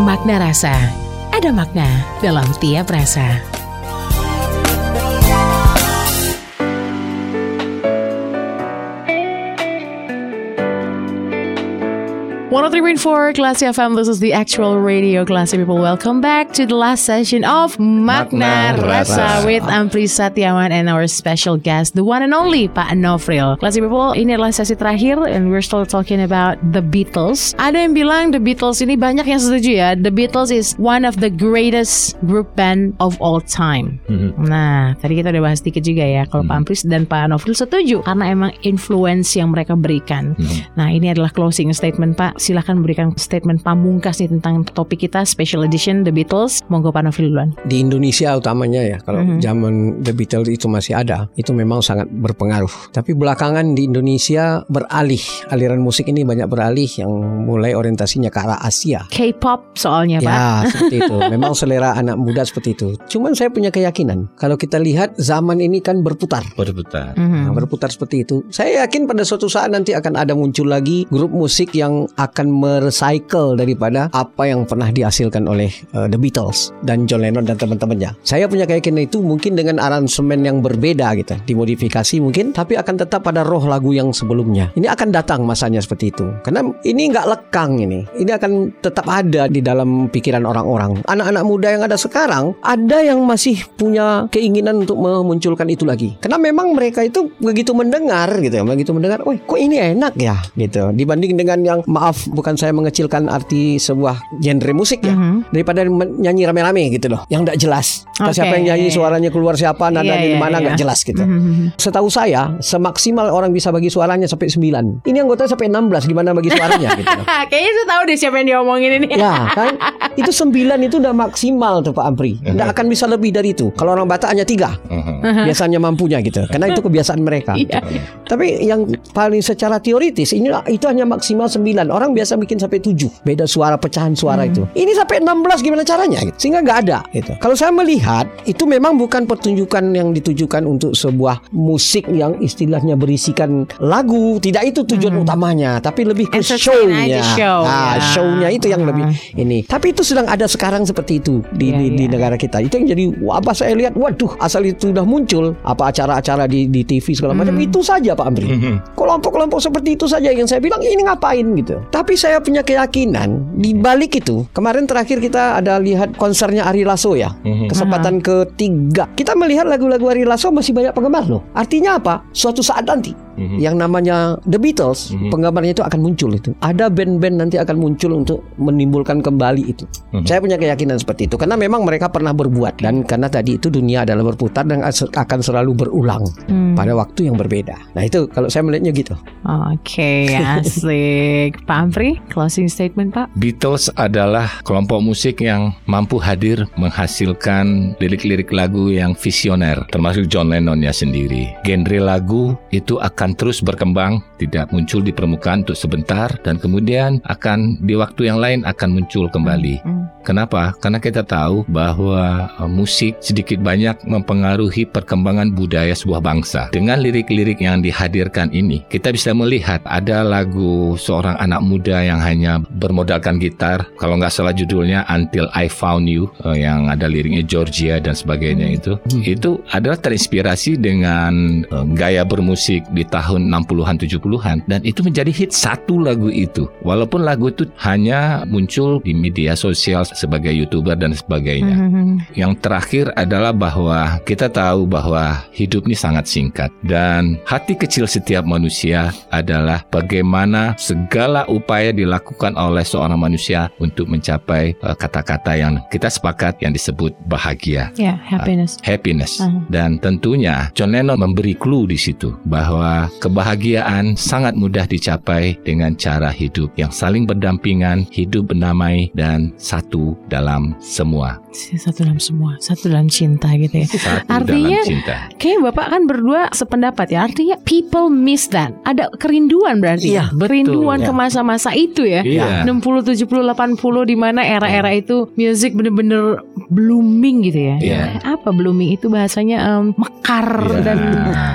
Makna Rasa. Ada makna dalam tiap rasa. 103.4 Classy FM, this is the actual radio Classy people. Welcome back to the last session of Makna Makna Rasa Rasa. with Ampli Satyawan and our special guest, the one and only Pak Nofril. Classy people, ini adalah sesi terakhir and we're still talking about the Beatles. Ada yang bilang the Beatles ini banyak yang setuju ya. The Beatles is one of the greatest group band of all time. Mhm. Nah, tadi kita udah bahas dikit juga ya kalau Pak Ampris dan Pak Nofril setuju karena emang influence yang mereka berikan. Mhm. Nah, ini adalah closing statement Pak. Silahkan berikan statement pamungkas nih tentang topik kita special edition The Beatles. Monggo Pak Nofril duluan. Di Indonesia utamanya ya, kalau Mhm. zaman The Beatles itu masih ada, itu memang sangat berpengaruh. Tapi belakangan di Indonesia beralih, aliran musik ini banyak beralih yang mulai orientasinya ke arah Asia. K-pop soalnya Pak. Ya, seperti itu. Memang selera anak muda seperti itu. Cuman saya punya keyakinan, kalau kita lihat zaman ini kan berputar. Berputar. Mhm. Nah, berputar seperti itu. Saya yakin pada suatu saat nanti akan ada muncul lagi grup musik yang akan merecycle daripada apa yang pernah dihasilkan oleh uh, The Beatles dan John Lennon dan teman-temannya. Saya punya keyakinan itu mungkin dengan aransemen yang berbeda gitu, dimodifikasi mungkin, tapi akan tetap pada roh lagu yang sebelumnya. Ini akan datang masanya seperti itu. Karena ini nggak lekang ini. Ini akan tetap ada di dalam pikiran orang-orang. Anak-anak muda yang ada sekarang, ada yang masih punya keinginan untuk memunculkan itu lagi. Karena memang mereka itu begitu mendengar gitu ya, begitu mendengar, "Oh, kok ini enak ya?" gitu. Dibanding dengan yang maaf bukan saya mengecilkan arti sebuah genre musik ya. Mhm. Daripada nyanyi rame-rame gitu loh, yang tidak jelas. Oke, siapa yang nyanyi, iya, iya. suaranya keluar siapa, nada Iya, di iya, mana iya. nggak jelas gitu. Mhm. Setahu saya, semaksimal orang bisa bagi suaranya sampai 9. Ini anggota sampai 16, gimana bagi suaranya gitu loh. Kayaknya saya tahu deh siapa yang diomongin ini. Ya kan Itu 9 itu udah maksimal tuh Pak Ampri Nggak akan bisa lebih dari itu Kalau orang Batak hanya 3 Mhm. Biasanya mampunya gitu Karena itu kebiasaan mereka Iya. Tapi yang paling secara teoritis ini Itu hanya maksimal 9 Orang biasa bikin sampai 7 Beda suara pecahan suara itu Ini sampai 16 gimana caranya gitu. Sehingga nggak ada gitu. Kalau saya melihat Itu memang bukan pertunjukan yang ditujukan Untuk sebuah musik yang istilahnya berisikan lagu Tidak itu tujuan utamanya Tapi lebih ke show-nya show, Ah, ya. show-nya itu yang lebih ini. Tapi itu sedang ada sekarang seperti itu di, Iya, di, di iya. negara kita. Itu yang jadi wabah saya lihat. Waduh, asal itu sudah muncul apa acara-acara di, di TV segala macam Hmm. itu saja Pak Amri. Kelompok-kelompok seperti itu saja yang saya bilang ini ngapain gitu. Tapi saya punya keyakinan di balik itu. Kemarin terakhir kita ada lihat konsernya Ari Lasso ya. Mhm. Kesempatan ketiga. Kita melihat lagu-lagu Ari Lasso masih banyak penggemar loh. Artinya apa? Suatu saat nanti Mhm. yang namanya The Beatles, Mhm. penggemarnya itu akan muncul itu. Ada band-band nanti akan muncul untuk menimbulkan kembali itu. Mhm. Saya punya keyakinan seperti itu karena memang mereka pernah berbuat dan karena tadi itu dunia adalah berputar dan akan selalu berulang Hmm. pada waktu yang berbeda. Nah itu kalau saya melihatnya gitu. Oke, asik. Pak Ampri, closing statement Pak. Beatles adalah kelompok musik yang mampu hadir menghasilkan lirik-lirik lagu yang visioner, termasuk John Lennonnya sendiri. Genre lagu itu akan terus berkembang, tidak muncul di permukaan untuk sebentar, dan kemudian akan di waktu yang lain akan muncul kembali. Hmm. Kenapa? Karena kita tahu bahwa eh, musik sedikit banyak mempengaruhi perkembangan budaya sebuah bangsa. Dengan lirik-lirik yang dihadirkan ini, kita bisa melihat ada lagu seorang anak muda yang hanya bermodalkan gitar. Kalau nggak salah judulnya Until I Found You, eh, yang ada liriknya Georgia dan sebagainya itu. Itu adalah terinspirasi dengan eh, gaya bermusik di tahun 60-an 70-an dan itu menjadi hit satu lagu itu. Walaupun lagu itu hanya muncul di media sosial sebagai YouTuber dan sebagainya. Mhm. Yang terakhir adalah bahwa kita tahu bahwa hidup ini sangat singkat dan hati kecil setiap manusia adalah bagaimana segala upaya dilakukan oleh seorang manusia untuk mencapai eh, kata-kata yang kita sepakat yang disebut bahagia Ya, happiness. happiness Ah. dan tentunya John Lennon memberi clue di situ bahwa kebahagiaan sangat mudah dicapai dengan cara hidup yang saling berdampingan, hidup bernamai dan satu dalam semua. Satu dalam semua, satu dalam cinta gitu ya. Satu Artinya- dalam cinta. Kayaknya Bapak kan berdua sependapat ya. Artinya people miss that. Ada kerinduan berarti Iya, ya. Kerinduan betul. ke masa-masa itu ya. Iya. 60, 70, 80 di mana era-era itu music bener-bener blooming gitu ya. Iya. Apa blooming itu bahasanya em, mekar Iya. dan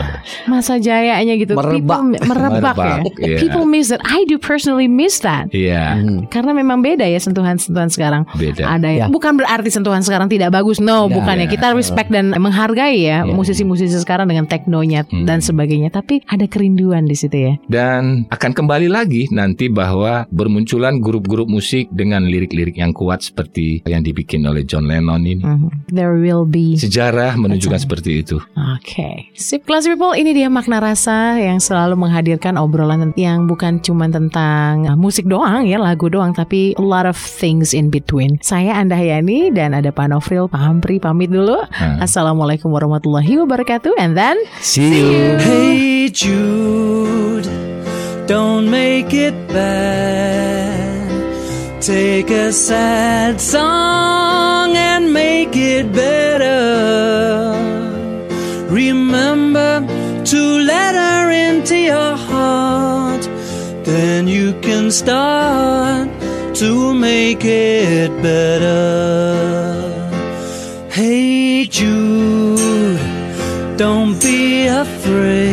masa jayanya gitu. Merebak. People, merebak, ya. Merebak, iya. People miss that. I do personally miss that. Iya, Hmm. Karena memang beda ya sentuhan-sentuhan sekarang. beda. Ada ya. Ya. Bukan berarti sentuhan sekarang tidak bagus. No, Tidak. bukan ya. Ya. Kita respect dan menghargai ya Ya. musisi-musisi sekarang dengan teknonya Hmm. dan sebagainya. Tapi ada kerinduan di situ ya. Dan akan kembali lagi nanti bahwa bermunculan grup-grup musik dengan lirik-lirik yang kuat seperti yang dibikin oleh John Lennon ini. Mhm. There will be. Sejarah menunjukkan seperti itu. Oke, sip classy people. Ini dia makna rasa yang selalu menghadirkan obrolan yang bukan cuma tentang uh, musik doang ya, lagu doang, tapi a lot of things in between. Saya Anda Yani dan ada Pak Nofril, Pak Hampri pamit dulu. Nah. Assalamualaikum warahmatullahi wabarakatuh. And then See you. Hey Jude, don't make it bad. Take a sad song and make it better. Remember to let her into your heart. Then you can start to make it better. Hey Jude. Don't be afraid.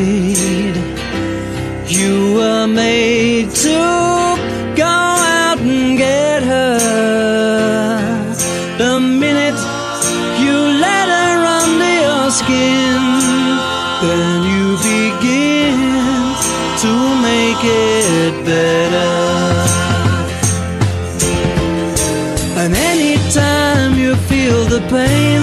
对。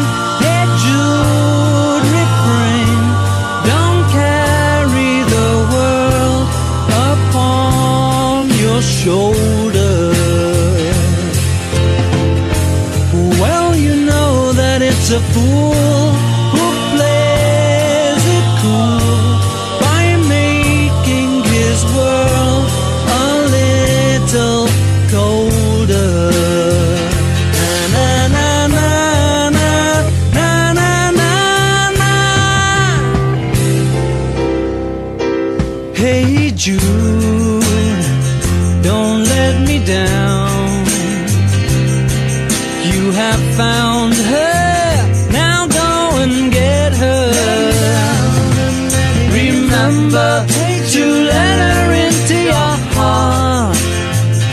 remember to let her into your heart.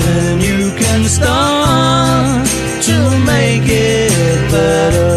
Then you can start to make it better.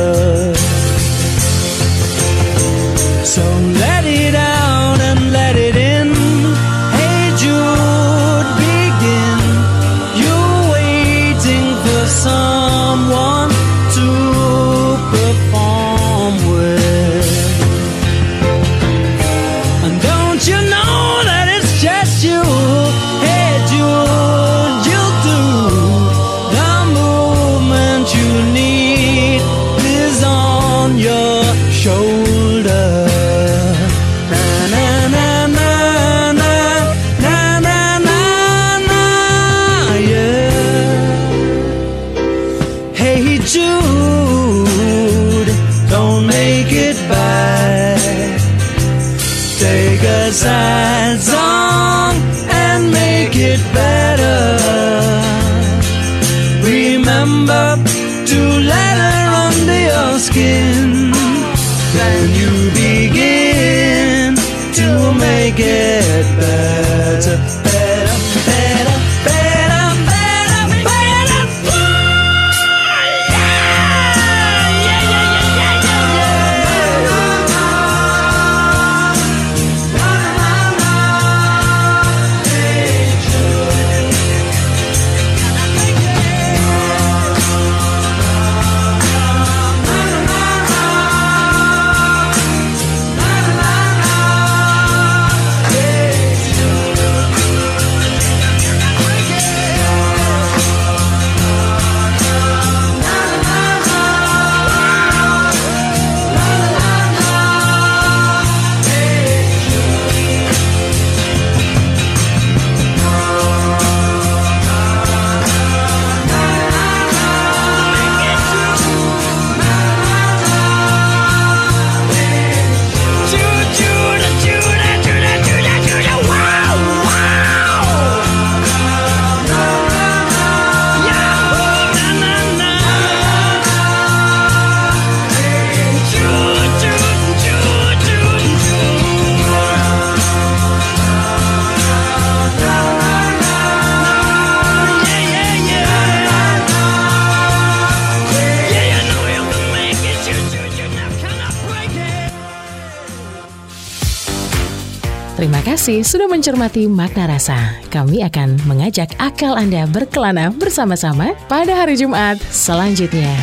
kasih sudah mencermati makna rasa. Kami akan mengajak akal Anda berkelana bersama-sama pada hari Jumat selanjutnya.